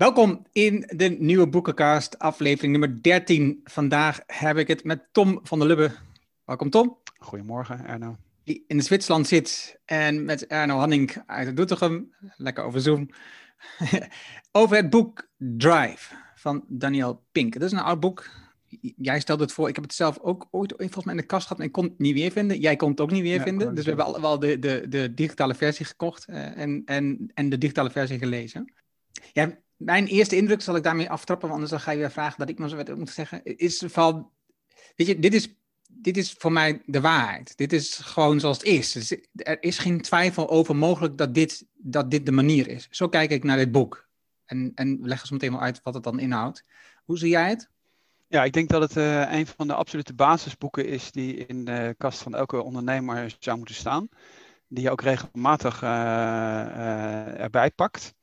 Welkom in de nieuwe Boekencast, aflevering nummer 13. Vandaag heb ik het met Tom van der Lubbe. Welkom Tom. Goedemorgen Erno. Die in Zwitserland zit en met Erno Hanning uit Doetinchem, lekker over Zoom, over het boek Drive van Daniel Pink. Dat is een oud boek. Jij stelde het voor, ik heb het zelf ook ooit volgens mij in de kast gehad en ik kon het niet weer vinden. Jij kon het ook niet weer vinden. Dus we hebben allemaal de, de, de digitale versie gekocht uh, en, en, en de digitale versie gelezen. Ja, mijn eerste indruk, zal ik daarmee aftrappen, want anders ga je weer vragen dat ik maar zo wat moet zeggen, is van, weet je, dit is, dit is voor mij de waarheid. Dit is gewoon zoals het is. Dus er is geen twijfel over mogelijk dat dit, dat dit de manier is. Zo kijk ik naar dit boek. En, en we leggen meteen wel uit wat het dan inhoudt. Hoe zie jij het? Ja, ik denk dat het uh, een van de absolute basisboeken is die in de kast van elke ondernemer zou moeten staan. Die je ook regelmatig uh, erbij pakt.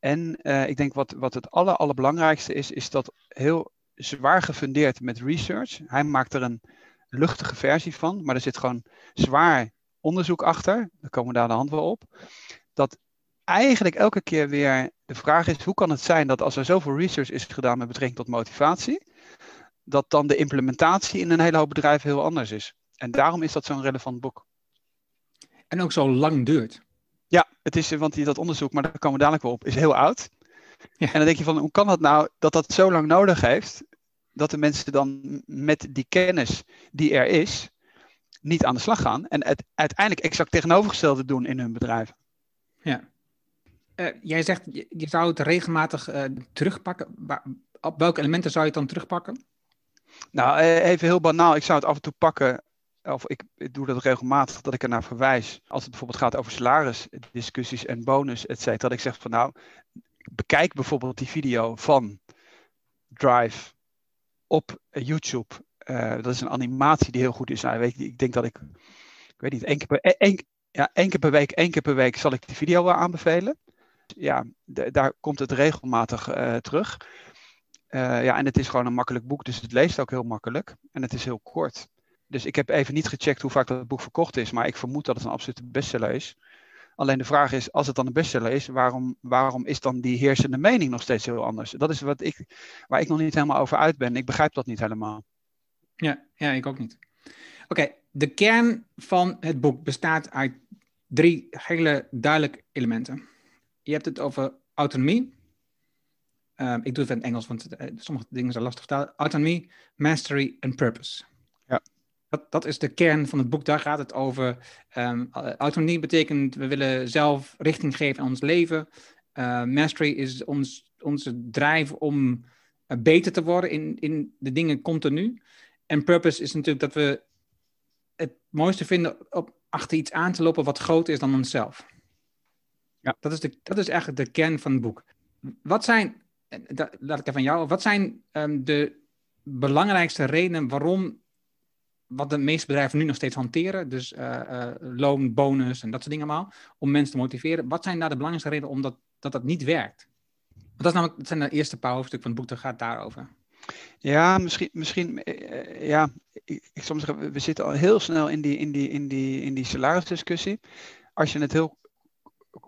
En uh, ik denk wat, wat het aller, allerbelangrijkste is, is dat heel zwaar gefundeerd met research. Hij maakt er een luchtige versie van, maar er zit gewoon zwaar onderzoek achter. Daar komen we daar de hand wel op. Dat eigenlijk elke keer weer de vraag is: hoe kan het zijn dat als er zoveel research is gedaan met betrekking tot motivatie, dat dan de implementatie in een hele hoop bedrijven heel anders is? En daarom is dat zo'n relevant boek. En ook zo lang duurt. Ja, het is, want die, dat onderzoek, maar daar komen we dadelijk wel op, is heel oud. Ja. En dan denk je van, hoe kan dat nou dat dat zo lang nodig heeft, dat de mensen dan met die kennis die er is, niet aan de slag gaan en het uiteindelijk exact tegenovergestelde doen in hun bedrijven. Ja. Uh, jij zegt, je, je, zou het regelmatig uh, terugpakken. Waar, op welke elementen zou je het dan terugpakken? Nou, even heel banaal. Ik zou het af en toe pakken of ik, ik, doe dat regelmatig, dat ik ernaar verwijs. Als het bijvoorbeeld gaat over salarisdiscussies en bonus, et cetera. Dat ik zeg van nou, bekijk bijvoorbeeld die video van Drive op YouTube. Uh, dat is een animatie die heel goed is. Nou, ik denk dat ik, ik weet niet, één keer, per, één, ja, één keer per week, één keer per week zal ik die video wel aanbevelen. Ja, daar komt het regelmatig terug. Ja, en het is gewoon een makkelijk boek, dus het leest ook heel makkelijk. En het is heel kort. Dus ik heb even niet gecheckt hoe vaak dat boek verkocht is, maar ik vermoed dat het een absolute bestseller is. Alleen de vraag is, als het dan een bestseller is, waarom, waarom is dan die heersende mening nog steeds heel anders? Dat is wat ik, waar ik nog niet helemaal over uit ben. Ik begrijp dat niet helemaal. Ja, ja ik ook niet. Oké, de kern van het boek bestaat uit drie hele duidelijke elementen. Je hebt het over autonomie. Uh, ik doe het in het Engels, want uh, sommige dingen zijn lastig te vertalen. Autonomie, mastery en purpose. Dat, dat is de kern van het boek. Daar gaat het over. Um, autonomie betekent we willen zelf richting geven aan ons leven. Uh, mastery is ons, onze drijf om uh, beter te worden in, in de dingen continu. En purpose is natuurlijk dat we het mooiste vinden op achter iets aan te lopen wat groter is dan onszelf. Ja. Dat, is de, dat is eigenlijk de kern van het boek. Wat zijn, dat, laat ik even van jou, wat zijn um, de belangrijkste redenen waarom wat de meeste bedrijven nu nog steeds hanteren, dus uh, uh, loon, bonus en dat soort dingen allemaal, om mensen te motiveren. Wat zijn daar de belangrijkste redenen om dat, dat dat niet werkt? Want dat, is namelijk, dat zijn de eerste paar hoofdstukken van het boek, dat gaat daarover. Ja, misschien, misschien uh, ja, ik, soms we zitten al heel snel in die, in die, in die, in die salarisdiscussie. Als je het heel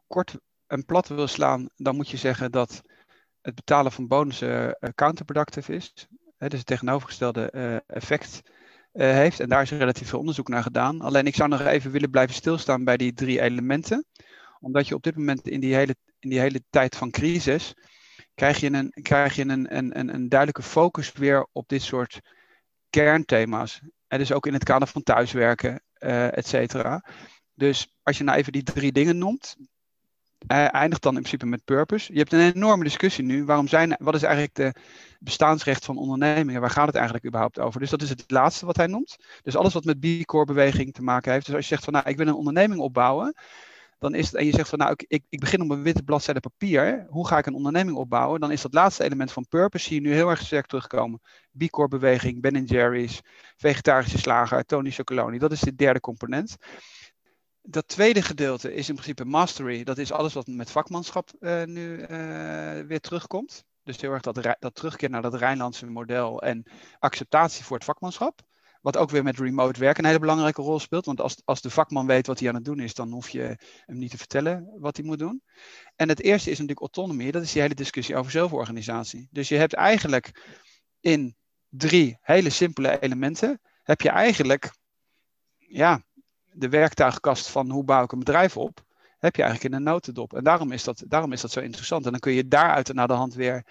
kort en plat wil slaan, dan moet je zeggen dat het betalen van bonussen counterproductive is. Hè, dus het tegenovergestelde effect heeft. En daar is relatief veel onderzoek naar gedaan. Alleen ik zou nog even willen blijven stilstaan bij die drie elementen. Omdat je op dit moment in die hele, in die hele tijd van crisis. krijg je, een, krijg je een, een, een, een duidelijke focus weer op dit soort kernthema's. En dus ook in het kader van thuiswerken, uh, et cetera. Dus als je nou even die drie dingen noemt, hij eindigt dan in principe met purpose. Je hebt een enorme discussie nu. Waarom zijn, wat is eigenlijk de bestaansrecht van ondernemingen? Waar gaat het eigenlijk überhaupt over? Dus dat is het laatste wat hij noemt. Dus alles wat met B Corp beweging te maken heeft. Dus als je zegt van nou, ik wil een onderneming opbouwen. Dan is het, en je zegt van nou, ik, ik begin op een witte bladzijde papier. Hoe ga ik een onderneming opbouwen? Dan is dat laatste element van purpose je nu heel erg sterk terugkomen. B Corp beweging, Ben Jerry's, vegetarische slager, Tony Chocoloni. Dat is de derde component dat tweede gedeelte is in principe mastery. Dat is alles wat met vakmanschap uh, nu uh, weer terugkomt. Dus heel erg dat, dat terugkeer naar dat Rijnlandse model en acceptatie voor het vakmanschap. Wat ook weer met remote werken een hele belangrijke rol speelt. Want als, als de vakman weet wat hij aan het doen is, dan hoef je hem niet te vertellen wat hij moet doen. En het eerste is natuurlijk autonomie. Dat is die hele discussie over zelforganisatie. Dus je hebt eigenlijk in drie hele simpele elementen, heb je eigenlijk ja, de werktuigkast van hoe bouw ik een bedrijf op, heb je eigenlijk in een notendop. En daarom is dat, daarom is dat zo interessant. En dan kun je daaruit naar de hand weer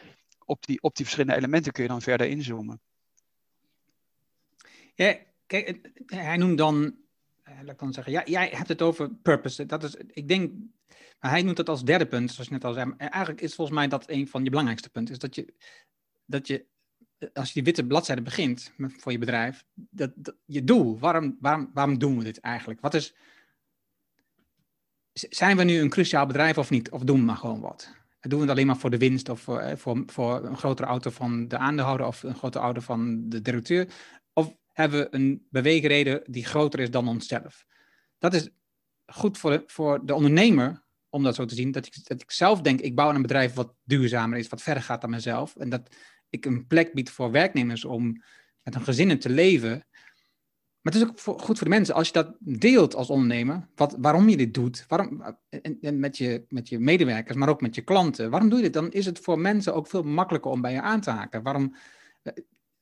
op die, op die verschillende elementen kun je dan verder inzoomen. Ja, kijk, hij noemt dan, eh, laat ik dan zeggen, ja, jij hebt het over purpose. Dat is, ik denk, maar hij noemt het als derde punt, zoals je net al zei. Eigenlijk is volgens mij dat een van je belangrijkste punten. Is dat je, dat je als je die witte bladzijde begint voor je bedrijf, dat, je doel, waarom, waarom, waarom doen we dit eigenlijk? Wat is, zijn we nu een cruciaal bedrijf of niet? Of doen we maar gewoon wat? Doen we het alleen maar voor de winst of voor, eh, voor, voor een grotere auto van de aandeelhouder of een grotere auto van de directeur? Of hebben we een beweegreden die groter is dan onszelf? Dat is goed voor de, voor de ondernemer om dat zo te zien. Dat ik, dat ik zelf denk, ik bouw een bedrijf wat duurzamer is, wat verder gaat dan mezelf. En dat ik een plek bied voor werknemers om met hun gezinnen te leven. Maar het is ook goed voor de mensen als je dat deelt als ondernemer, wat, waarom je dit doet, waarom, en, met, je, met je medewerkers, maar ook met je klanten. Waarom doe je dit? Dan is het voor mensen ook veel makkelijker om bij je aan te haken. Waarom, eh,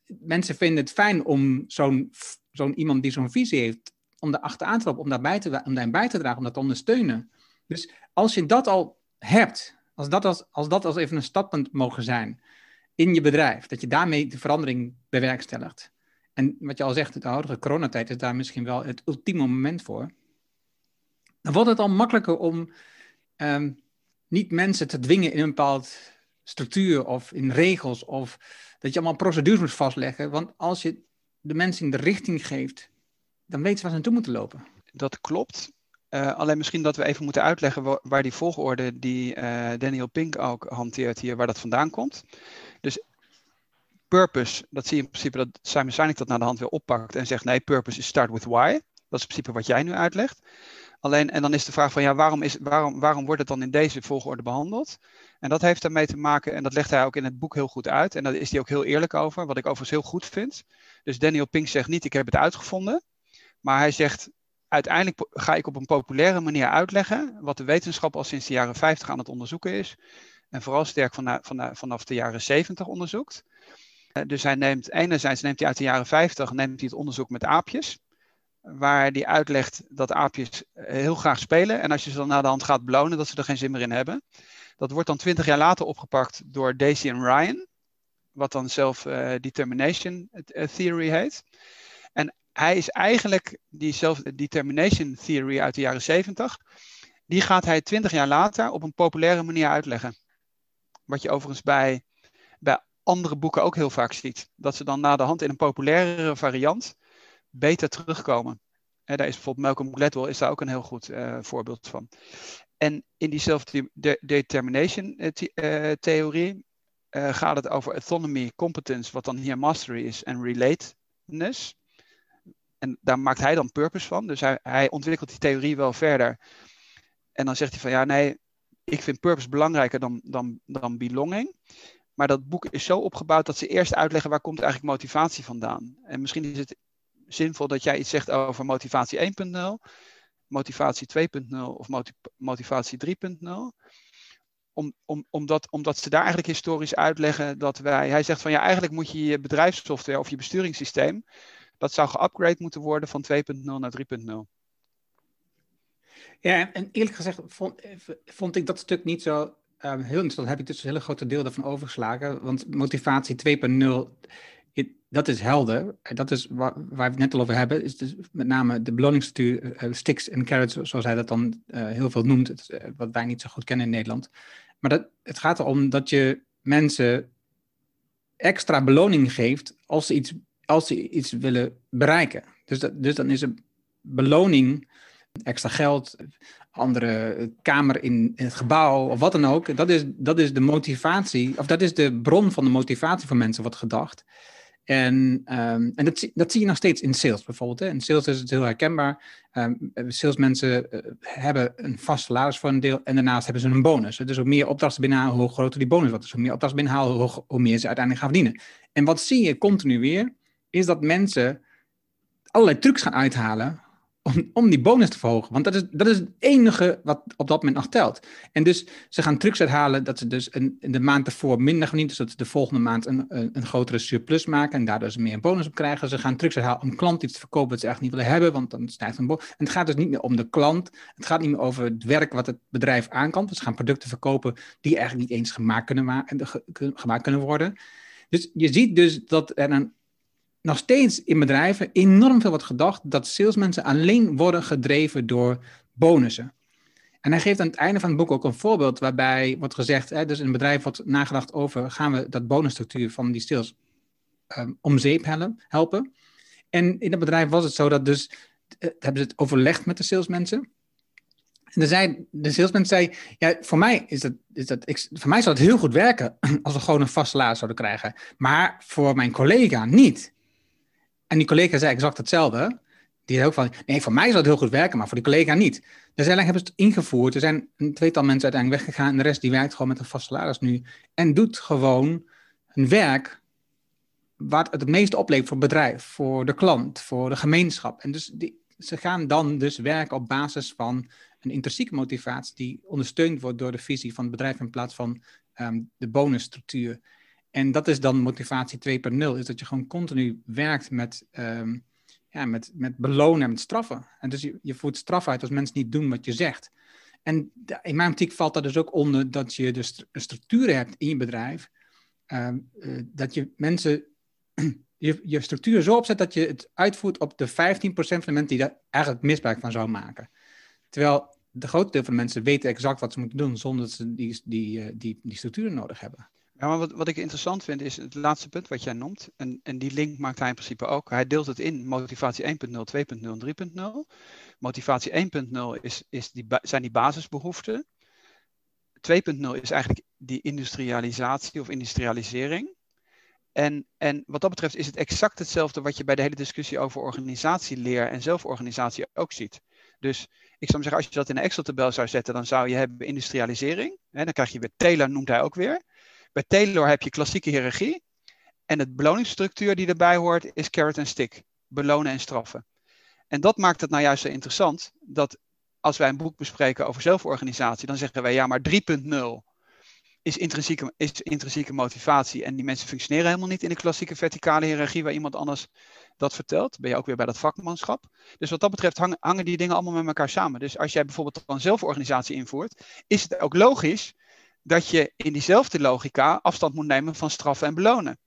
mensen vinden het fijn om zo'n zo'n iemand die zo'n visie heeft, om daar achteraan te lopen, om daarbij te, om daarin bij te dragen, om dat te ondersteunen. Dus als je dat al hebt, als dat als, als, dat als even een stappunt mogen zijn, in je bedrijf. Dat je daarmee de verandering bewerkstelligt. En wat je al zegt, de huidige coronatijd is daar misschien wel het ultieme moment voor. Dan wordt het al makkelijker om ehm, niet mensen te dwingen in een bepaald structuur of in regels of dat je allemaal procedures moet vastleggen. Want als je de mensen in de richting geeft, dan weten ze waar ze naartoe moeten lopen. Dat klopt. Uh, alleen misschien dat we even moeten uitleggen waar, die volgorde die uh, Daniel Pink ook hanteert hier, waar dat vandaan komt. Dus purpose, dat zie je in principe dat Simon Sinek dat naar de hand weer oppakt en zegt nee, purpose is start with why. Dat is in principe wat jij nu uitlegt. Alleen, en dan is de vraag van ja, waarom, is, waarom, waarom wordt het dan in deze volgorde behandeld? En dat heeft daarmee te maken, en dat legt hij ook in het boek heel goed uit, en daar is hij ook heel eerlijk over, wat ik overigens heel goed vind. Dus Daniel Pink zegt niet, ik heb het uitgevonden, maar hij zegt, uiteindelijk ga ik op een populaire manier uitleggen wat de wetenschap al sinds de jaren 50 aan het onderzoeken is. En vooral sterk van, van, vanaf de jaren 70 onderzoekt. Uh, dus hij neemt, enerzijds neemt hij uit de jaren 50 neemt hij het onderzoek met aapjes. Waar hij uitlegt dat aapjes eh, heel graag spelen. En als je ze dan naar de hand gaat belonen, dat ze er geen zin meer in hebben. Dat wordt dan twintig jaar later opgepakt door Daisy en Ryan. Wat dan self-determination uh, theory heet. En hij is eigenlijk die self-determination theory uit de jaren 70. Die gaat hij twintig jaar later op een populaire manier uitleggen. Wat je overigens bij, bij andere boeken ook heel vaak ziet. Dat ze dan na de hand in een populairere variant beter terugkomen. daar is bijvoorbeeld Malcolm Gladwell is daar ook een heel goed uh, voorbeeld van. En in die self-determination uh, theorie uh, gaat het over autonomy, competence, wat dan hier mastery is, en relatedness. En daar maakt hij dan purpose van. Dus hij, hij ontwikkelt die theorie wel verder. En dan zegt hij van ja, nee, ik vind purpose belangrijker dan, dan, dan belonging. Maar dat boek is zo opgebouwd dat ze eerst uitleggen waar komt eigenlijk motivatie vandaan. En misschien is het zinvol dat jij iets zegt over motivatie 1.0, motivatie 2.0 of motivatie 3.0. Om, om, omdat, omdat ze daar eigenlijk historisch uitleggen dat wij. Hij zegt van ja, eigenlijk moet je je bedrijfssoftware of je besturingssysteem. Dat zou geupgrade moeten worden van 2.0 naar 3.0. Ja, en eerlijk gezegd vond, vond ik dat stuk niet zo uh, heel interessant. Heb ik dus een hele grote deel daarvan overgeslagen. Want motivatie 2.0, dat is helder. Dat is waar, waar, we het net al over hebben. Is dus met name de beloningsstructuur, uh, sticks en carrots, zoals hij dat dan uh, heel veel noemt. Het, wat wij niet zo goed kennen in Nederland. Maar dat, het gaat erom dat je mensen extra beloning geeft als ze iets, als ze iets willen bereiken. Dus, dat, dus dan is een beloning extra geld, andere kamer in, het gebouw of wat dan ook. Dat is, dat is de motivatie, of dat is de bron van de motivatie van mensen, wordt gedacht. En, um, en dat, zie je nog steeds in sales bijvoorbeeld. Hè. In sales is het heel herkenbaar. Um, salesmensen uh, hebben een vast salaris voor een deel en daarnaast hebben ze een bonus. Dus hoe meer opdrachten binnenhalen, hoe groter die bonus wordt. Dus hoe meer opdrachten binnenhalen, hoe meer ze uiteindelijk gaan verdienen. En wat zie je continu weer, is dat mensen allerlei trucs gaan uithalen om, die bonus te verhogen. Want dat is, dat is het enige wat op dat moment nog telt. En dus ze gaan trucs uithalen dat ze dus een, de maand ervoor minder verdienen, zodat ze de volgende maand een, een, grotere surplus maken en daardoor ze meer bonus op krijgen. Ze gaan trucs uithalen om klanten iets te verkopen wat ze echt niet willen hebben, want dan stijgt een bonus. En het gaat dus niet meer om de klant, het gaat niet meer over het werk wat het bedrijf aankant. Dus ze gaan producten verkopen die eigenlijk niet eens gemaakt kunnen, gemaakt kunnen worden. Dus je ziet dus dat er een nog steeds in bedrijven enorm veel wordt gedacht dat salesmensen alleen worden gedreven door bonussen. En hij geeft aan het einde van het boek ook een voorbeeld waarbij wordt gezegd, hè, dus een bedrijf wordt nagedacht over, gaan we dat bonusstructuur van die sales um, om zeep helpen? En in dat bedrijf was het zo dat dus, uh, hebben ze het overlegd met de salesmensen. En zei, de salesman zei, ja, voor mij, is dat, is dat, voor mij zou het heel goed werken als we gewoon een vast salaris zouden krijgen. Maar voor mijn collega niet. En die collega zei exact hetzelfde. Die zei ook van, nee, voor mij zou het heel goed werken, maar voor die collega niet. Dus uiteindelijk hebben ze het ingevoerd. Er zijn een tweetal mensen uiteindelijk weggegaan. En de rest die werkt gewoon met een vast salaris nu. En doet gewoon een werk wat het het meest oplevert voor het bedrijf, voor de klant, voor de gemeenschap. En dus die, ze gaan dan dus werken op basis van een intrinsieke motivatie die ondersteund wordt door de visie van het bedrijf in plaats van um, de bonusstructuur. En dat is dan motivatie 2.0, is dat je gewoon continu werkt met, um, ja, met, met belonen en met straffen. En dus je, je voert straf uit als mensen niet doen wat je zegt. En in mijn optiek valt dat dus ook onder dat je dus structuren hebt in je bedrijf, um, dat je mensen, je, je structuur zo opzet dat je het uitvoert op de 15% van de mensen die daar eigenlijk misbruik van zou maken. Terwijl de grote deel van de mensen weten exact wat ze moeten doen zonder dat ze die, die, eh, die, die structuren nodig hebben. Ja, maar wat, wat ik interessant vind is het laatste punt wat jij noemt. En, en die link maakt hij in principe ook. Hij deelt het in motivatie 1.0, 2.0 en 3.0. Motivatie 1.0 is, is die, zijn die basisbehoeften. 2.0 is eigenlijk die industrialisatie of industrialisering. En, en wat dat betreft is het exact hetzelfde wat je bij de hele discussie over organisatieleer en zelforganisatie ook ziet. Dus ik zou zeggen, als je dat in een Excel-tabel zou zetten, dan zou je hebben industrialisering. Hè, dan krijg je weer Taylor, noemt hij ook weer. Bij Taylor heb je klassieke hiërarchie. En het beloningsstructuur die erbij hoort is carrot en stick. Belonen en straffen. En dat maakt het nou juist zo interessant dat als wij een boek bespreken over zelforganisatie, dan zeggen wij ja, maar 3.0 is intrinsieke, is intrinsieke motivatie. En die mensen functioneren helemaal niet in de klassieke verticale hiërarchie waar iemand anders dat vertelt. Ben je ook weer bij dat vakmanschap. Dus wat dat betreft hangen, hangen die dingen allemaal met elkaar samen. Dus als jij bijvoorbeeld een zelforganisatie invoert, is het ook logisch dat je in diezelfde logica afstand moet nemen van straffen en belonen.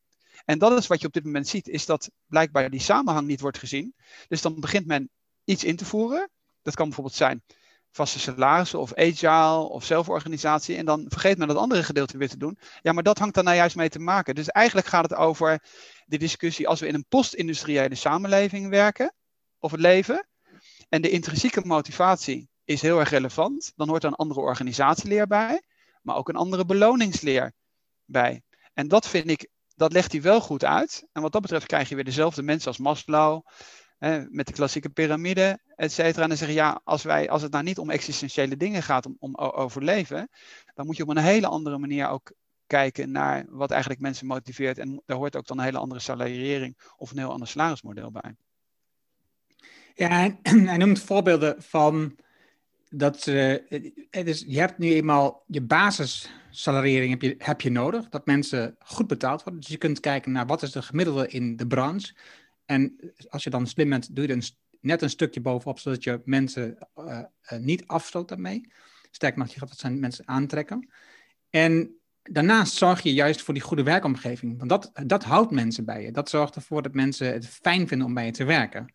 En dat is wat je op dit moment ziet, is dat blijkbaar die samenhang niet wordt gezien. Dus dan begint men iets in te voeren. Dat kan bijvoorbeeld zijn vaste salarissen of agile of zelforganisatie. En dan vergeet men dat andere gedeelte weer te doen. Ja, maar dat hangt dan nou juist mee te maken. Dus eigenlijk gaat het over de discussie als we in een post-industriële samenleving werken of het leven. En de intrinsieke motivatie is heel erg relevant. Dan hoort er een andere organisatieleer bij maar ook een andere beloningsleer bij. En dat vind ik, dat legt hij wel goed uit. En wat dat betreft krijg je weer dezelfde mensen als Maslow, hè, met de klassieke piramide, et cetera. En dan zeggen ja, als, wij, als het nou niet om existentiële dingen gaat, om, om overleven, dan moet je op een hele andere manier ook kijken naar wat eigenlijk mensen motiveert. En daar hoort ook dan een hele andere salariering of een heel ander salarismodel bij. Ja, hij noemt voorbeelden van dat dus je hebt nu eenmaal je basissalariering heb je, heb je nodig, dat mensen goed betaald worden. Dus je kunt kijken naar wat is de gemiddelde in de branche. En als je dan slim bent, doe je er net een stukje bovenop, zodat je mensen uh, uh, niet afstoot daarmee. Sterker nog, je gaat dat zijn mensen aantrekken. En daarnaast zorg je juist voor die goede werkomgeving. Want dat, dat houdt mensen bij je. Dat zorgt ervoor dat mensen het fijn vinden om bij je te werken.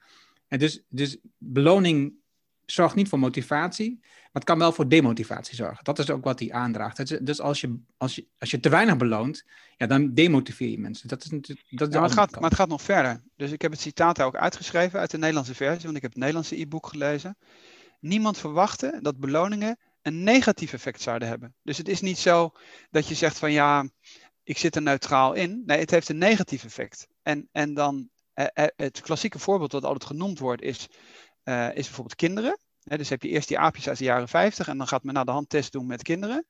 En dus, dus beloning zorgt niet voor motivatie, maar het kan wel voor demotivatie zorgen. Dat is ook wat hij aandraagt. Dus als je, als je, als je te weinig beloont, ja, dan demotiveer je mensen. Dat is natuurlijk. Dat is ja, maar, het gaat, maar het gaat nog verder. Dus ik heb het citaat ook uitgeschreven uit de Nederlandse versie, want ik heb het Nederlandse e-book gelezen. Niemand verwachtte dat beloningen een negatief effect zouden hebben. Dus het is niet zo dat je zegt van ja, ik zit er neutraal in. Nee, het heeft een negatief effect. En, en dan eh, eh, het klassieke voorbeeld dat altijd genoemd wordt is is bijvoorbeeld kinderen. dus heb je eerst die aapjes uit de jaren 50 en dan gaat men naar de hand test doen met kinderen.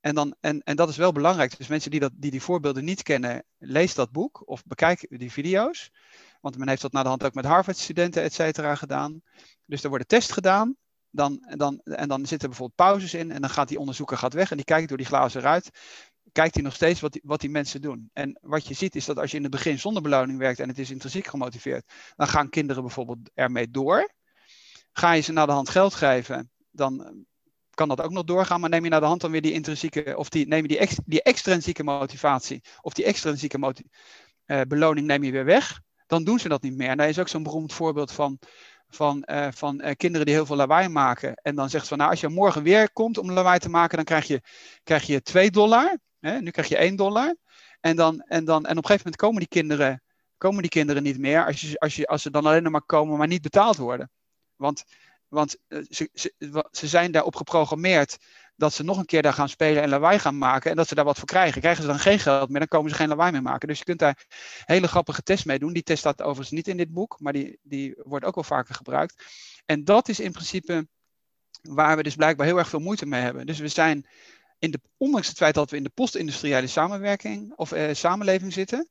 En, dan, en, en dat is wel belangrijk. Dus mensen die, dat, die die voorbeelden niet kennen, lees dat boek of bekijk die video's. Want men heeft dat na de hand ook met Harvard-studenten, et cetera, gedaan. Dus er wordt een test gedaan. Dan, en, dan, en dan zitten bijvoorbeeld pauzes in. En dan gaat die onderzoeker gaat weg en die kijkt door die glazen ruit. Kijkt hij nog steeds wat die, wat die mensen doen. En wat je ziet is dat als je in het begin zonder beloning werkt en het is intrinsiek gemotiveerd, dan gaan kinderen bijvoorbeeld ermee door. Ga je ze naar de hand geld geven, dan kan dat ook nog doorgaan, maar neem je naar de hand dan weer die intrinsieke, of die, neem je die, die extrinsieke motivatie, of die extrinsieke uh, beloning neem je weer weg, dan doen ze dat niet meer. En daar is ook zo'n beroemd voorbeeld van, van, uh, van uh, kinderen die heel veel lawaai maken. En dan zegt ze van, nou, als je morgen weer komt om lawaai te maken, dan krijg je, krijg je 2 dollar. Hè? Nu krijg je 1 dollar. En, dan, en, dan, en op een gegeven moment komen die kinderen, komen die kinderen niet meer, als, je, als, je, als ze dan alleen maar komen, maar niet betaald worden. Want want eh, ze, ze, zijn daarop geprogrammeerd dat ze nog een keer daar gaan spelen en lawaai gaan maken. En dat ze daar wat voor krijgen. Krijgen ze dan geen geld meer, dan komen ze geen lawaai meer maken. Dus je kunt daar hele grappige tests mee doen. Die test staat overigens niet in dit boek, maar die, die wordt ook wel vaker gebruikt. En dat is in principe waar we dus blijkbaar heel erg veel moeite mee hebben. Dus we zijn, in de, ondanks het feit dat we in de post-industriële samenwerking of eh, samenleving zitten,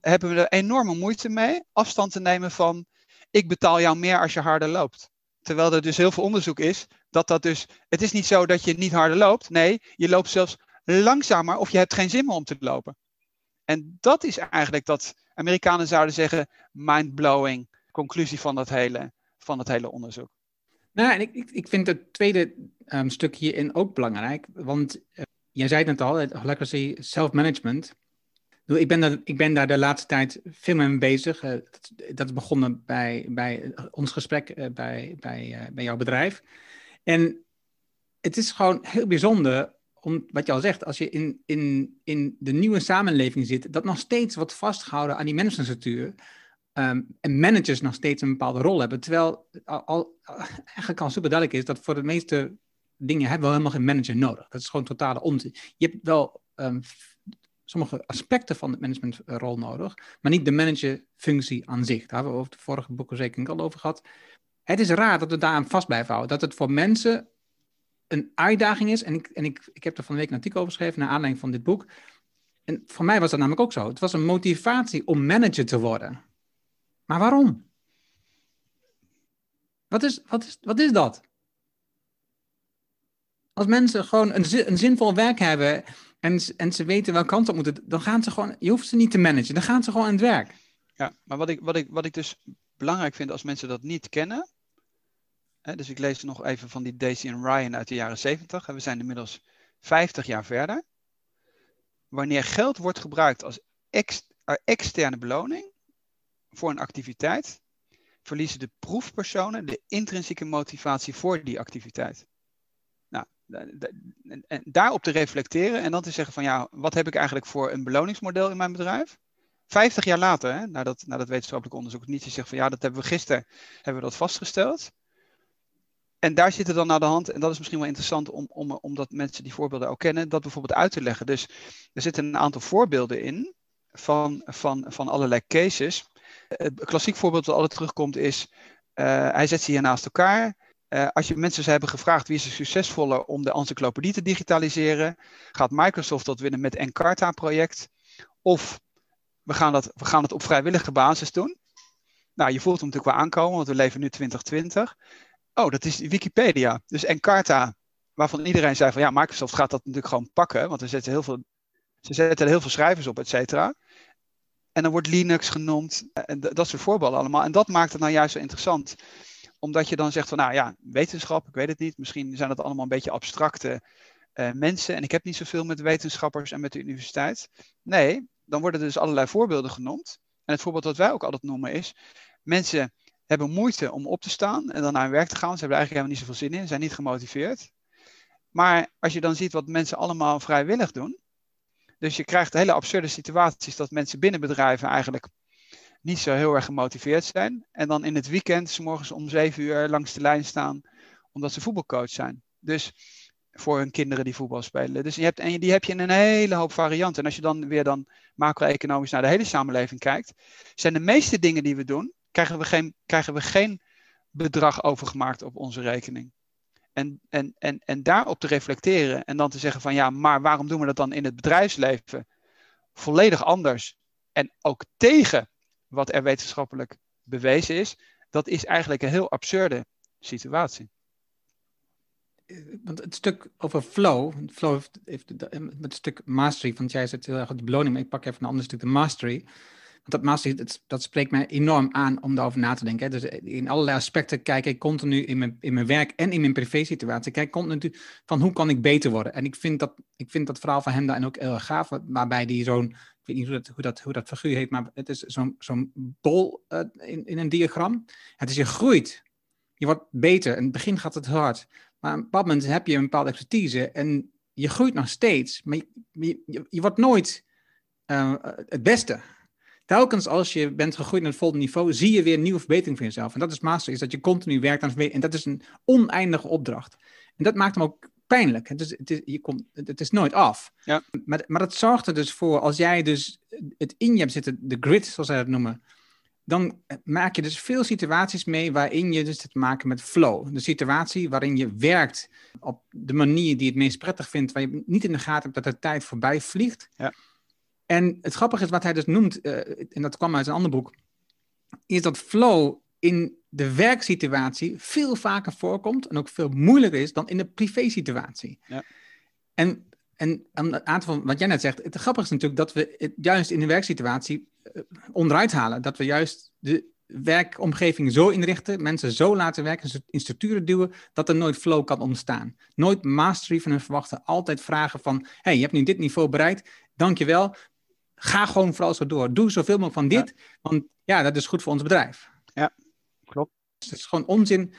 hebben we er enorme moeite mee afstand te nemen van ik betaal jou meer als je harder loopt. Terwijl er dus heel veel onderzoek is dat dat dus, het is niet zo dat je niet harder loopt. Nee, je loopt zelfs langzamer of je hebt geen zin meer om te lopen. En dat is eigenlijk dat Amerikanen zouden zeggen mind-blowing conclusie van dat hele, van dat hele onderzoek. Nou, en ik, ik, vind het tweede um, stuk hierin ook belangrijk. Want uh, jij zei het net al, Holacracy Self-Management ik ben, daar, ik ben daar de laatste tijd veel mee bezig. Uh, dat, is begonnen bij, bij ons gesprek uh, bij, bij, bij jouw bedrijf. En het is gewoon heel bijzonder, om, wat je al zegt, als je in, in, in de nieuwe samenleving zit, dat nog steeds wordt vastgehouden aan die managementstructuur. Um, en managers nog steeds een bepaalde rol hebben. Terwijl al, al, eigenlijk al super duidelijk is dat voor de meeste dingen hebben we helemaal geen manager nodig. Dat is gewoon totale onzin. Je hebt wel um, sommige aspecten van de managementrol nodig, maar niet de managerfunctie aan zich. Daar hebben we over de vorige boeken zeker al over gehad. Het is raar dat we daar aan vast blijven houden. Dat het voor mensen een uitdaging is. En ik, en ik, ik heb er van de week een artikel over geschreven naar aanleiding van dit boek. En voor mij was dat namelijk ook zo. Het was een motivatie om manager te worden. Maar waarom? Wat is, wat is, wat is dat? Als mensen gewoon een, een zinvol werk hebben en, en ze weten welke kant op moeten, dan gaan ze gewoon, je hoeft ze niet te managen, dan gaan ze gewoon aan het werk. Ja, maar wat ik, wat ik, wat ik dus belangrijk vind als mensen dat niet kennen, hè, dus ik lees nog even van die Daisy en Ryan uit de jaren 70, en we zijn inmiddels 50 jaar verder. Wanneer geld wordt gebruikt als eh, externe beloning voor een activiteit, verliezen de proefpersonen de intrinsieke motivatie voor die activiteit en daarop te reflecteren en dan te zeggen van ja, wat heb ik eigenlijk voor een beloningsmodel in mijn bedrijf? 50 jaar later, hè, nadat, nadat wetenschappelijk onderzoek niet zegt van ja, dat hebben we gisteren hebben we dat vastgesteld. En daar zit dan naar de hand, en dat is misschien wel interessant om, om, omdat mensen die voorbeelden ook kennen, dat bijvoorbeeld uit te leggen. Dus er zitten een aantal voorbeelden in van, van, van allerlei cases. Het klassiek voorbeeld dat altijd terugkomt is, uh, hij zet ze hier naast elkaar. Uh, als je mensen hebben gevraagd wie is er succesvoller om de encyclopedie te digitaliseren, gaat Microsoft dat winnen met Encarta-project. Of we gaan, dat, we gaan het op vrijwillige basis doen. Nou, je voelt hem natuurlijk wel aankomen, want we leven nu 2020. Oh, dat is Wikipedia. Dus Encarta, waarvan iedereen zei van ja, Microsoft gaat dat natuurlijk gewoon pakken, want er zetten heel veel, ze zetten heel veel schrijvers op, et cetera. En dan wordt Linux genoemd, en dat soort voorbeelden allemaal. En dat maakt het nou juist zo interessant omdat je dan zegt van, nou ja, wetenschap, ik weet het niet. Misschien zijn dat allemaal een beetje abstracte uh, mensen. En ik heb niet zoveel met wetenschappers en met de universiteit. Nee, dan worden dus allerlei voorbeelden genoemd. En het voorbeeld dat wij ook altijd noemen is, mensen hebben moeite om op te staan en dan naar hun werk te gaan. Ze hebben er eigenlijk helemaal niet zoveel zin in, zijn niet gemotiveerd. Maar als je dan ziet wat mensen allemaal vrijwillig doen, dus je krijgt hele absurde situaties dat mensen binnen bedrijven eigenlijk niet zo heel erg gemotiveerd zijn. En dan in het weekend, s morgens om zeven uur langs de lijn staan, omdat ze voetbalcoach zijn. Dus voor hun kinderen die voetbal spelen. Dus je hebt, en die heb je in een hele hoop varianten. En als je dan weer dan macro-economisch naar de hele samenleving kijkt, zijn de meeste dingen die we doen, krijgen we geen, krijgen we geen bedrag overgemaakt op onze rekening. En, en, en, en daarop te reflecteren en dan te zeggen van ja, maar waarom doen we dat dan in het bedrijfsleven volledig anders en ook tegen wat er wetenschappelijk bewezen is, dat is eigenlijk een heel absurde situatie. Want het stuk over flow, flow heeft, met het stuk mastery, want jij zit heel erg de beloning, maar ik pak even een ander stuk, de mastery dat master, dat, spreekt mij enorm aan om daarover na te denken. Dus in allerlei aspecten kijk ik continu in mijn, in mijn werk en in mijn privé-situatie. Kijk continu van hoe kan ik beter worden. En ik vind dat, ik vind dat verhaal van hem daarin ook heel erg gaaf. Waarbij die zo'n, weet niet hoe dat, hoe dat, hoe dat figuur heet, maar het is zo'n zo'n bol uh, in, in een diagram. Het is je groeit. Je wordt beter. In het begin gaat het hard. Maar op een bepaald moment heb je een bepaalde expertise en je groeit nog steeds. Maar je, je, je wordt nooit uh, het beste telkens als je bent gegroeid naar het volgende niveau, zie je weer nieuwe verbetering van jezelf. En dat is master, is dat je continu werkt aan verbetering. En dat is een oneindige opdracht. En dat maakt hem ook pijnlijk. Het is, het is, je komt, het is nooit af. Ja. Maar, maar dat zorgt er dus voor, als jij dus het in je hebt zitten, de grid, zoals zij dat noemen, dan maak je dus veel situaties mee waarin je dus te maken met flow. De situatie waarin je werkt op de manier die je het meest prettig vindt, waar je niet in de gaten hebt dat de tijd voorbij vliegt. Ja. En het grappige is wat hij dus noemt, uh, en dat kwam uit een ander boek, is dat flow in de werksituatie veel vaker voorkomt en ook veel moeilijker is dan in de privésituatie. Ja. En, en een aantal van wat jij net zegt, het grappige is natuurlijk dat we het juist in de werksituatie uh, onderuit halen. Dat we juist de werkomgeving zo inrichten, mensen zo laten werken, in structuren duwen, dat er nooit flow kan ontstaan. Nooit mastery van hun verwachten, altijd vragen van, hey, je hebt nu dit niveau bereikt, dankjewel, ga gewoon vooral zo door. Doe zoveel mogelijk van dit, want ja, dat is goed voor ons bedrijf. Dus het is gewoon onzin.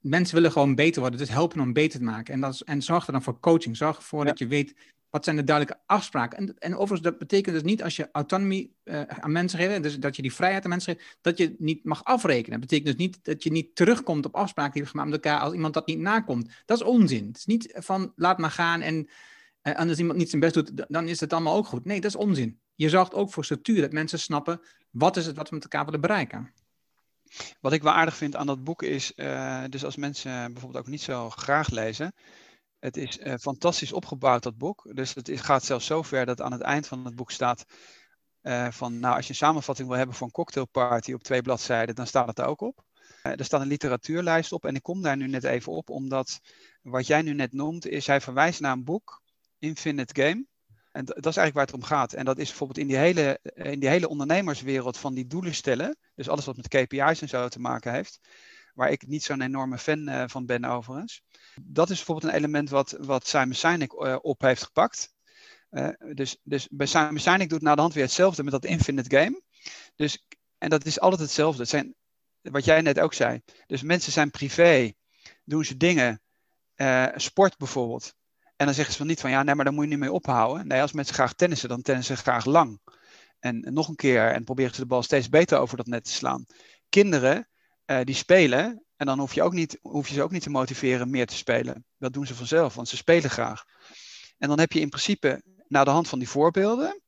Mensen willen gewoon beter worden, dus helpen om beter te maken. En, dat is, en zorg er dan voor coaching. Zorg ervoor dat je weet wat zijn de duidelijke afspraken. En, en overigens, dat betekent dus niet als je autonomie uh, aan mensen geeft, dus dat je die vrijheid aan mensen geeft, dat je niet mag afrekenen. Dat betekent dus niet dat je niet terugkomt op afspraken die we gemaakt met elkaar als iemand dat niet nakomt. Dat is onzin. Het is niet van laat maar gaan en uh, als iemand niet zijn best doet, dan is het allemaal ook goed. Nee, dat is onzin je zorgt ook voor structuur, dat mensen snappen wat is het wat we met elkaar willen bereiken. Wat ik wel aardig vind aan dat boek is, uh, dus als mensen bijvoorbeeld ook niet zo graag lezen, het is uh, fantastisch opgebouwd, dat boek. Dus het gaat zelfs zo ver dat aan het eind van het boek staat uh, van, nou, als je een samenvatting wil hebben voor een cocktailparty op twee bladzijden, dan staat het er ook op. er staat een literatuurlijst op en ik kom daar nu net even op, omdat wat jij nu net noemt, is hij verwijst naar een boek, Infinite Game. En dat is eigenlijk waar het om gaat. En dat is bijvoorbeeld in die hele, in die hele ondernemerswereld van die doelen stellen. Dus alles wat met KPI's en zo te maken heeft. Waar ik niet zo'n enorme fan uh, van ben overigens. Dat is bijvoorbeeld een element wat, wat Simon Sinek uh, op heeft gepakt. Uh, dus, dus bij Simon Sinek doet na de hand weer hetzelfde met dat infinite game. Dus, en dat is altijd hetzelfde. Het zijn, wat jij net ook zei. Dus mensen zijn privé. Doen ze dingen. sport bijvoorbeeld. En dan zeggen ze van niet van ja, nee, maar daar moet je niet mee ophouden. Nee, als mensen graag tennissen, dan tennissen ze graag lang. En, nog een keer en proberen ze de bal steeds beter over dat net te slaan. Kinderen uh, die spelen, en dan hoef je, ook niet, hoef je ze ook niet te motiveren meer te spelen. Dat doen ze vanzelf, want ze spelen graag. En dan heb je in principe, na de hand van die voorbeelden,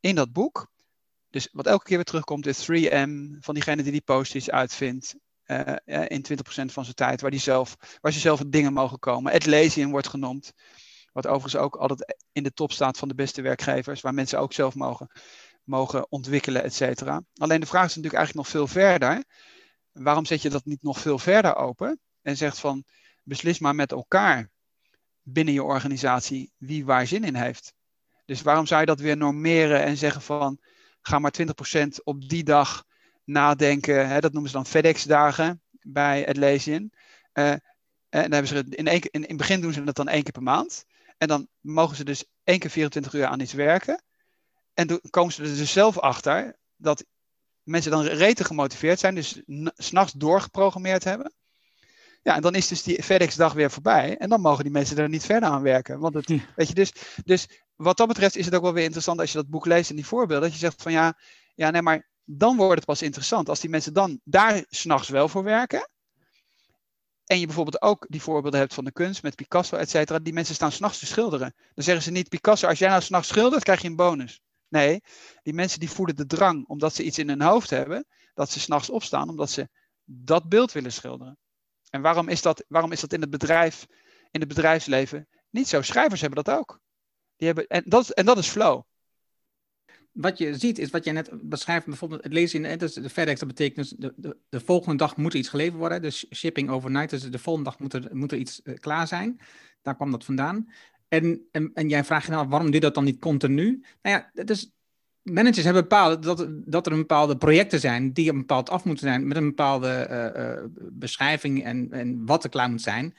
in dat boek, dus wat elke keer weer terugkomt, de 3M, van diegene die die post uitvindt, uh, in 20% van zijn tijd, waar, die zelf, waar ze zelf dingen mogen komen. Atlassian wordt genoemd. Wat overigens ook altijd in de top staat van de beste werkgevers, waar mensen ook zelf mogen, mogen ontwikkelen, et cetera. Alleen de vraag is natuurlijk eigenlijk nog veel verder. Waarom zet je dat niet nog veel verder open en zegt van beslis maar met elkaar binnen je organisatie wie waar zin in heeft. Dus waarom zou je dat weer normeren en zeggen van ga maar 20% op die dag nadenken. Hè, dat noemen ze dan FedEx-dagen bij Atlassian. Uh, en dan hebben ze in, één, in, in het begin doen ze dat dan één keer per maand. En dan mogen ze dus één keer 24 uur aan iets werken. En dan komen ze er dus zelf achter dat mensen dan rete gemotiveerd zijn, dus s'nachts doorgeprogrammeerd hebben. Ja, en dan is dus die FedEx-dag weer voorbij. En dan mogen die mensen er niet verder aan werken. Want het, weet je, dus, dus wat dat betreft is het ook wel weer interessant als je dat boek leest en die voorbeelden. Dat je zegt van ja, ja, nee, maar dan wordt het pas interessant. Als die mensen dan daar s'nachts wel voor werken. En je bijvoorbeeld ook die voorbeelden hebt van de kunst met Picasso, et cetera. Die mensen staan s'nachts te schilderen. Dan zeggen ze niet, Picasso, als jij nou s'nachts schildert, krijg je een bonus. Nee, die mensen die voelen de drang, omdat ze iets in hun hoofd hebben, dat ze s'nachts opstaan, omdat ze dat beeld willen schilderen. En waarom is dat, waarom is dat in het bedrijf, in het bedrijfsleven niet zo? Schrijvers hebben dat ook. Die hebben, en, dat, en dat is flow. Wat je ziet is wat jij net beschrijft, bijvoorbeeld het lezen in de, de FedEx, dat betekent dus de, de, de, volgende dag moet er iets geleverd worden. Dus shipping overnight, dus de volgende dag moet er, moet er iets uh, klaar zijn. Daar kwam dat vandaan. En, en, en jij vraagt je nou, waarom doe je dat dan niet continu? Nou ja, is, managers hebben bepaald dat, dat er een bepaalde projecten zijn die een bepaald af moeten zijn met een bepaalde uh, uh, beschrijving en, en wat er klaar moet zijn.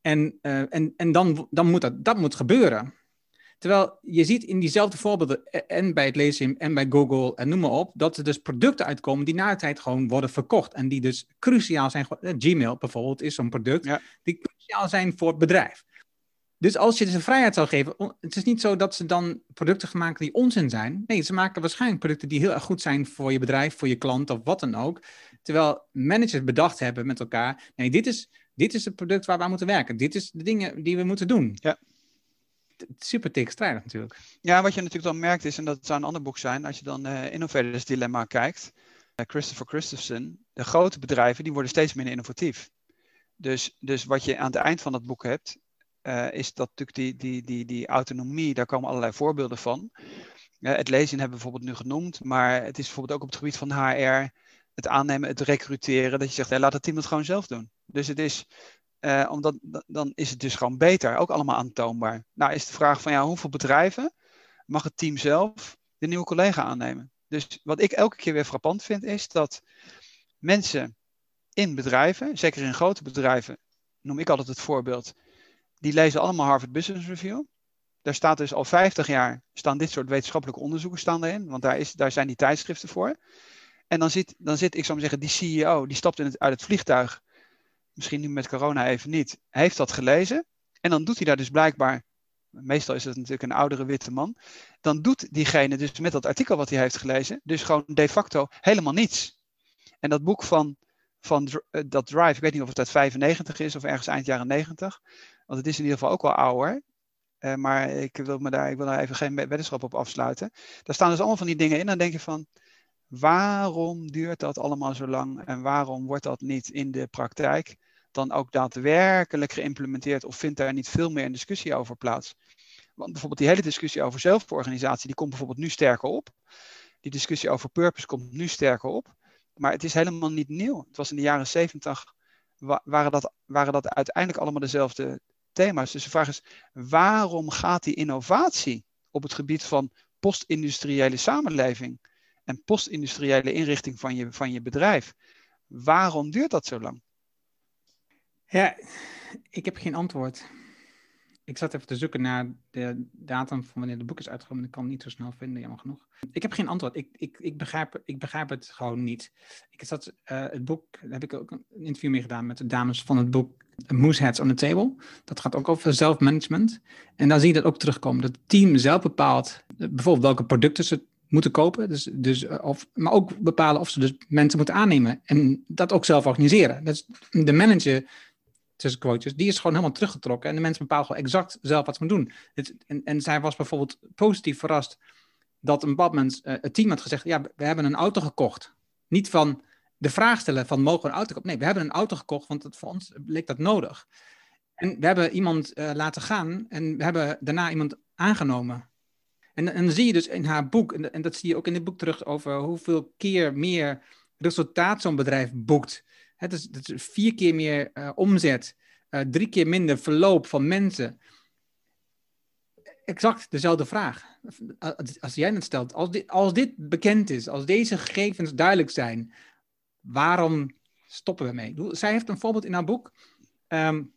En, en, en dan, dan moet dat, dat moet gebeuren. Terwijl je ziet in diezelfde voorbeelden, en bij het lezen en bij Google en noem maar op, dat er dus producten uitkomen die na de tijd gewoon worden verkocht. En die dus cruciaal zijn. Gmail bijvoorbeeld is zo'n product die cruciaal zijn voor het bedrijf. Dus als je ze de vrijheid zou geven, het is niet zo dat ze dan producten gaan maken die onzin zijn. Nee, ze maken waarschijnlijk producten die heel erg goed zijn voor je bedrijf, voor je klant of wat dan ook. Terwijl managers bedacht hebben met elkaar, nee, dit is, dit is het product waar we aan moeten werken. Dit is de dingen die we moeten doen. Ja. Super tegenstrijdig natuurlijk. Ja, wat je natuurlijk dan merkt is, en dat zou een ander boek zijn, als je dan uh, Innovators Dilemma kijkt, uh, Christopher Christensen, de grote bedrijven die worden steeds minder innovatief. Dus, dus wat je aan het eind van dat boek hebt, uh, is dat natuurlijk die, die, die, die autonomie, daar komen allerlei voorbeelden van. Het lezen hebben we bijvoorbeeld nu genoemd, maar het is bijvoorbeeld ook op het gebied van HR, het aannemen, het recruteren, dat je zegt, hey, laat het team het gewoon zelf doen. Dus het is, uh, omdat, dan is het dus gewoon beter, ook allemaal aantoonbaar. Nou is de vraag van, ja, hoeveel bedrijven mag het team zelf de nieuwe collega aannemen? Dus wat ik elke keer weer frappant vind, is dat mensen in bedrijven, zeker in grote bedrijven, noem ik altijd het voorbeeld, die lezen allemaal Harvard Business Review. Daar staat dus al 50 jaar, staan dit soort wetenschappelijke onderzoeken staan erin, want daar, is, daar zijn die tijdschriften voor. En dan zit, dan zit, ik zou maar zeggen, die CEO, die stapt in het, uit het vliegtuig, misschien nu met corona even niet, heeft dat gelezen. En dan doet hij daar dus blijkbaar, meestal is het natuurlijk een oudere witte man, dan doet diegene dus met dat artikel wat hij heeft gelezen, dus gewoon de facto helemaal niets. En dat boek van, van uh, dat Drive, ik weet niet of het uit 95 is of ergens eind jaren 90, want het is in ieder geval ook wel ouder. Uh, maar ik wil, me daar, ik wil daar even geen weddenschap op afsluiten. Daar staan dus allemaal van die dingen in. Dan denk je van, waarom duurt dat allemaal zo lang? En waarom wordt dat niet in de praktijk dan ook daadwerkelijk geïmplementeerd? Of vindt daar niet veel meer een discussie over plaats? Want bijvoorbeeld die hele discussie over zelforganisatie, die komt bijvoorbeeld nu sterker op. Die discussie over purpose komt nu sterker op. Maar het is helemaal niet nieuw. Het was in de jaren zeventig, waren dat, waren dat uiteindelijk allemaal dezelfde thema's. Dus de vraag is, waarom gaat die innovatie op het gebied van postindustriële samenleving en postindustriële inrichting van je, van je bedrijf, waarom duurt dat zo lang? Ja, ik heb geen antwoord. Ik zat even te zoeken naar de datum van wanneer het boek is uitgekomen. Ik kan het niet zo snel vinden, jammer genoeg. Ik heb geen antwoord. Ik, ik, ik, begrijp, ik begrijp het gewoon niet. Ik zat, uh, het boek, daar heb ik ook een interview mee gedaan met de dames van het boek Mooseheads on the Table. Dat gaat ook over zelfmanagement. En daar zie je dat ook terugkomen. Dat het team zelf bepaalt bijvoorbeeld welke producten ze moeten kopen. Dus, dus, eh, of, maar ook bepalen of ze dus mensen moeten aannemen. En dat ook zelf organiseren. Dus de manager tussen quotes, die is gewoon helemaal teruggetrokken. En de mensen bepalen gewoon exact zelf wat ze moeten doen. Het, en, en zij was bijvoorbeeld positief verrast dat een moment uh, het team had gezegd: Ja, we hebben een auto gekocht. Niet van de vraag stellen van mogen we een auto kopen? Nee, we hebben een auto gekocht, want het, voor ons leek dat nodig. En we hebben iemand uh, laten gaan en we hebben daarna iemand aangenomen. En, en dan zie je dus in haar boek, en, en dat zie je ook in dit boek terug, over hoeveel keer meer resultaat zo'n bedrijf boekt het is, het is vier keer meer uh, omzet, uh, drie keer minder verloop van mensen. Exact dezelfde vraag. Als jij het stelt, als dit, als dit bekend is, als deze gegevens duidelijk zijn, waarom stoppen we mee? Zij heeft een voorbeeld in haar boek. Um,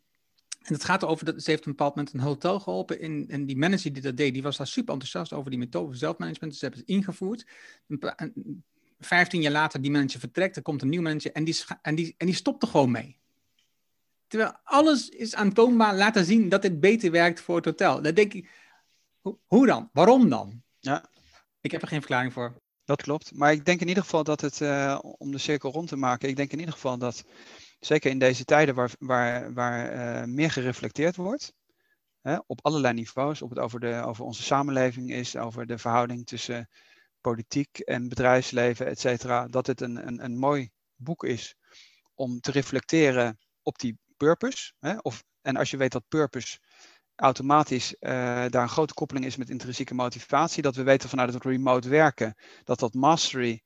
en het gaat erover dat ze heeft op een bepaald moment een hotel geholpen. In, en die manager die dat deed, die was daar super enthousiast over die methode van zelfmanagement. Dus ze hebben het ingevoerd. Een, 15 jaar later die manager vertrekt, er komt een nieuw manager en die, en die, en die stopt er gewoon mee. Terwijl alles is aantoonbaar laten zien dat dit beter werkt voor het hotel. Dan denk ik, hoe dan? Waarom dan? Ja. Ik heb er geen verklaring voor. Dat klopt. Maar ik denk in ieder geval dat het, uh, om de cirkel rond te maken, ik denk in ieder geval dat, zeker in deze tijden waar, waar, waar uh, meer gereflecteerd wordt, hè, op allerlei niveaus, op het over, de, over onze samenleving is, over de verhouding tussen politiek en bedrijfsleven, et cetera, dat het een, een, een mooi boek is om te reflecteren op die purpose. Hè? Of, en als je weet dat purpose automatisch uh, daar een grote koppeling is met intrinsieke motivatie. Dat we weten vanuit het remote werken dat dat mastery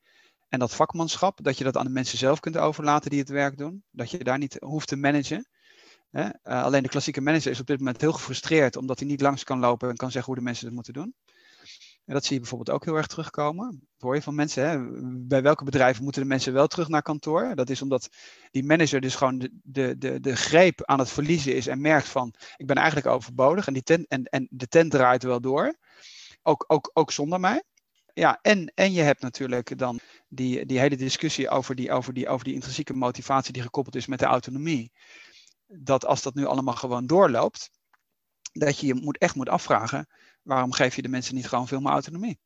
en dat vakmanschap, dat je dat aan de mensen zelf kunt overlaten die het werk doen. Dat je daar niet hoeft te managen. Uh, alleen de klassieke manager is op dit moment heel gefrustreerd omdat hij niet langs kan lopen en kan zeggen hoe de mensen het moeten doen. En dat zie je bijvoorbeeld ook heel erg terugkomen. Dat hoor je van mensen, hè? bij welke bedrijven moeten de mensen wel terug naar kantoor? Dat is omdat die manager dus gewoon de, de, de, de greep aan het verliezen is en merkt van, ik ben eigenlijk overbodig en, die tent, en, en de tent draait wel door. Ook, ook, ook zonder mij. Ja, en, en je hebt natuurlijk dan die, die hele discussie over die, over, die, over die intrinsieke motivatie die gekoppeld is met de autonomie. Dat als dat nu allemaal gewoon doorloopt, dat je je moet, echt moet afvragen, waarom geef je de mensen niet gewoon veel meer autonomie?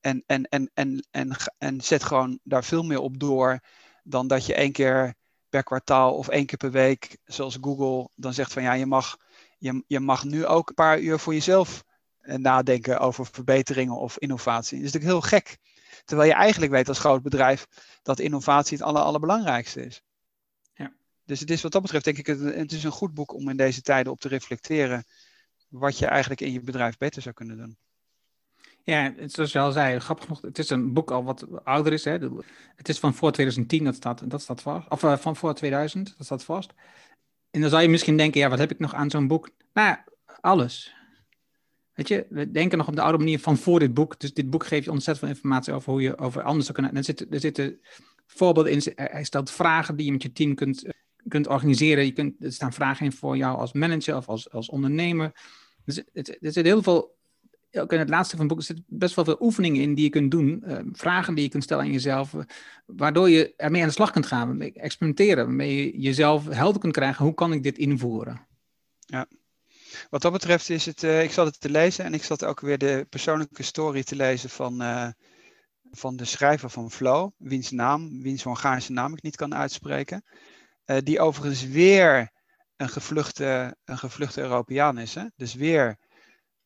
En, en, en, en, en, en zet gewoon daar veel meer op door dan dat je één keer per kwartaal of één keer per week, zoals Google, dan zegt van ja, je mag, je, je mag nu ook een paar uur voor jezelf nadenken over verbeteringen of innovatie. Dat is natuurlijk heel gek. Terwijl je eigenlijk weet als groot bedrijf dat innovatie het aller, allerbelangrijkste is. Ja. Dus het is wat dat betreft denk ik, het, het is een goed boek om in deze tijden op te reflecteren wat je eigenlijk in je bedrijf beter zou kunnen doen. Ja, zoals je al zei, grappig genoeg, het is een boek al wat ouder is. Hè? Het is van voor 2010, dat staat, dat staat vast. Of uh, van voor 2000, dat staat vast. En dan zou je misschien denken, ja, wat heb ik nog aan zo'n boek? Nou, alles. Weet je, we denken nog op de oude manier van voor dit boek. Dus dit boek geeft je ontzettend veel informatie over hoe je over anders zou kunnen. En er zitten, er zitten voorbeelden in. Hij stelt vragen die je met je team kunt, kunt organiseren. Je kunt, er staan vragen in voor jou als manager of als, als ondernemer. Dus er zit heel veel, ook in het laatste van het boek, zit best wel veel oefeningen in die je kunt doen. Uh, vragen die je kunt stellen aan jezelf, uh, waardoor je ermee aan de slag kunt gaan, experimenteren, waarmee je jezelf helder kunt krijgen, hoe kan ik dit invoeren? Ja. Wat dat betreft is het, uh, ik zat het te lezen en ik zat ook weer de persoonlijke story te lezen van, van de schrijver van Flow, wiens naam, wiens Hongaarse naam ik niet kan uitspreken. die overigens weer een gevluchte, een gevluchte Europeaan is. Hè? Dus weer,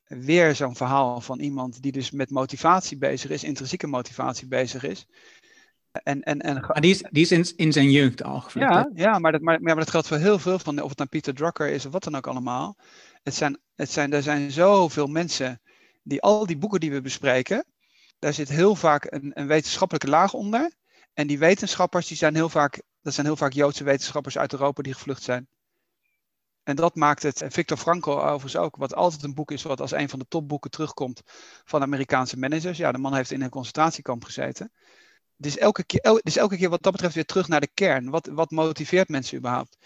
weer zo'n verhaal van iemand die dus met motivatie bezig is, intrinsieke motivatie bezig is. En, en, en... Maar die is, die is in, in zijn jeugd al gevlucht. Ja, ja maar, dat, maar, maar dat geldt voor heel veel van, of het nou Pieter Drucker is of wat dan ook allemaal. Het zijn, het zijn, er zijn zoveel mensen die al die boeken die we bespreken, daar zit heel vaak een, een wetenschappelijke laag onder. En die wetenschappers, die zijn heel vaak, dat zijn heel vaak Joodse wetenschappers uit Europa die gevlucht zijn. En dat maakt het, Victor Frankl overigens ook, wat altijd een boek is wat als een van de topboeken terugkomt van Amerikaanse managers. Ja, de man heeft in een concentratiekamp gezeten. Dus elke keer, dus elke keer wat dat betreft weer terug naar de kern. Wat, wat motiveert mensen überhaupt?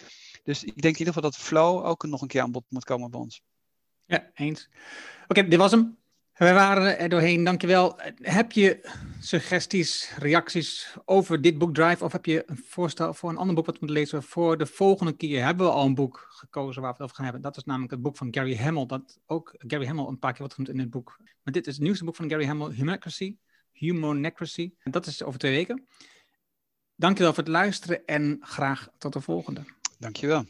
Dus ik denk in ieder geval dat flow ook nog een keer aan bod moet komen bij ons. Ja, eens. Oké, dit was hem. We waren er doorheen, dankjewel. Heb je suggesties, reacties over dit boek Drive of heb je een voorstel voor een ander boek wat we moeten lezen voor de volgende keer? Hebben we al een boek gekozen waar we het over gaan hebben? Dat is namelijk het boek van Gary Hamel, dat ook Gary Hamel een paar keer wordt genoemd in het boek. Maar dit is het nieuwste boek van Gary Hamel, Humanocracy. Humanocracy. En dat is over twee weken. Dankjewel voor het luisteren en graag tot de volgende. Dankjewel.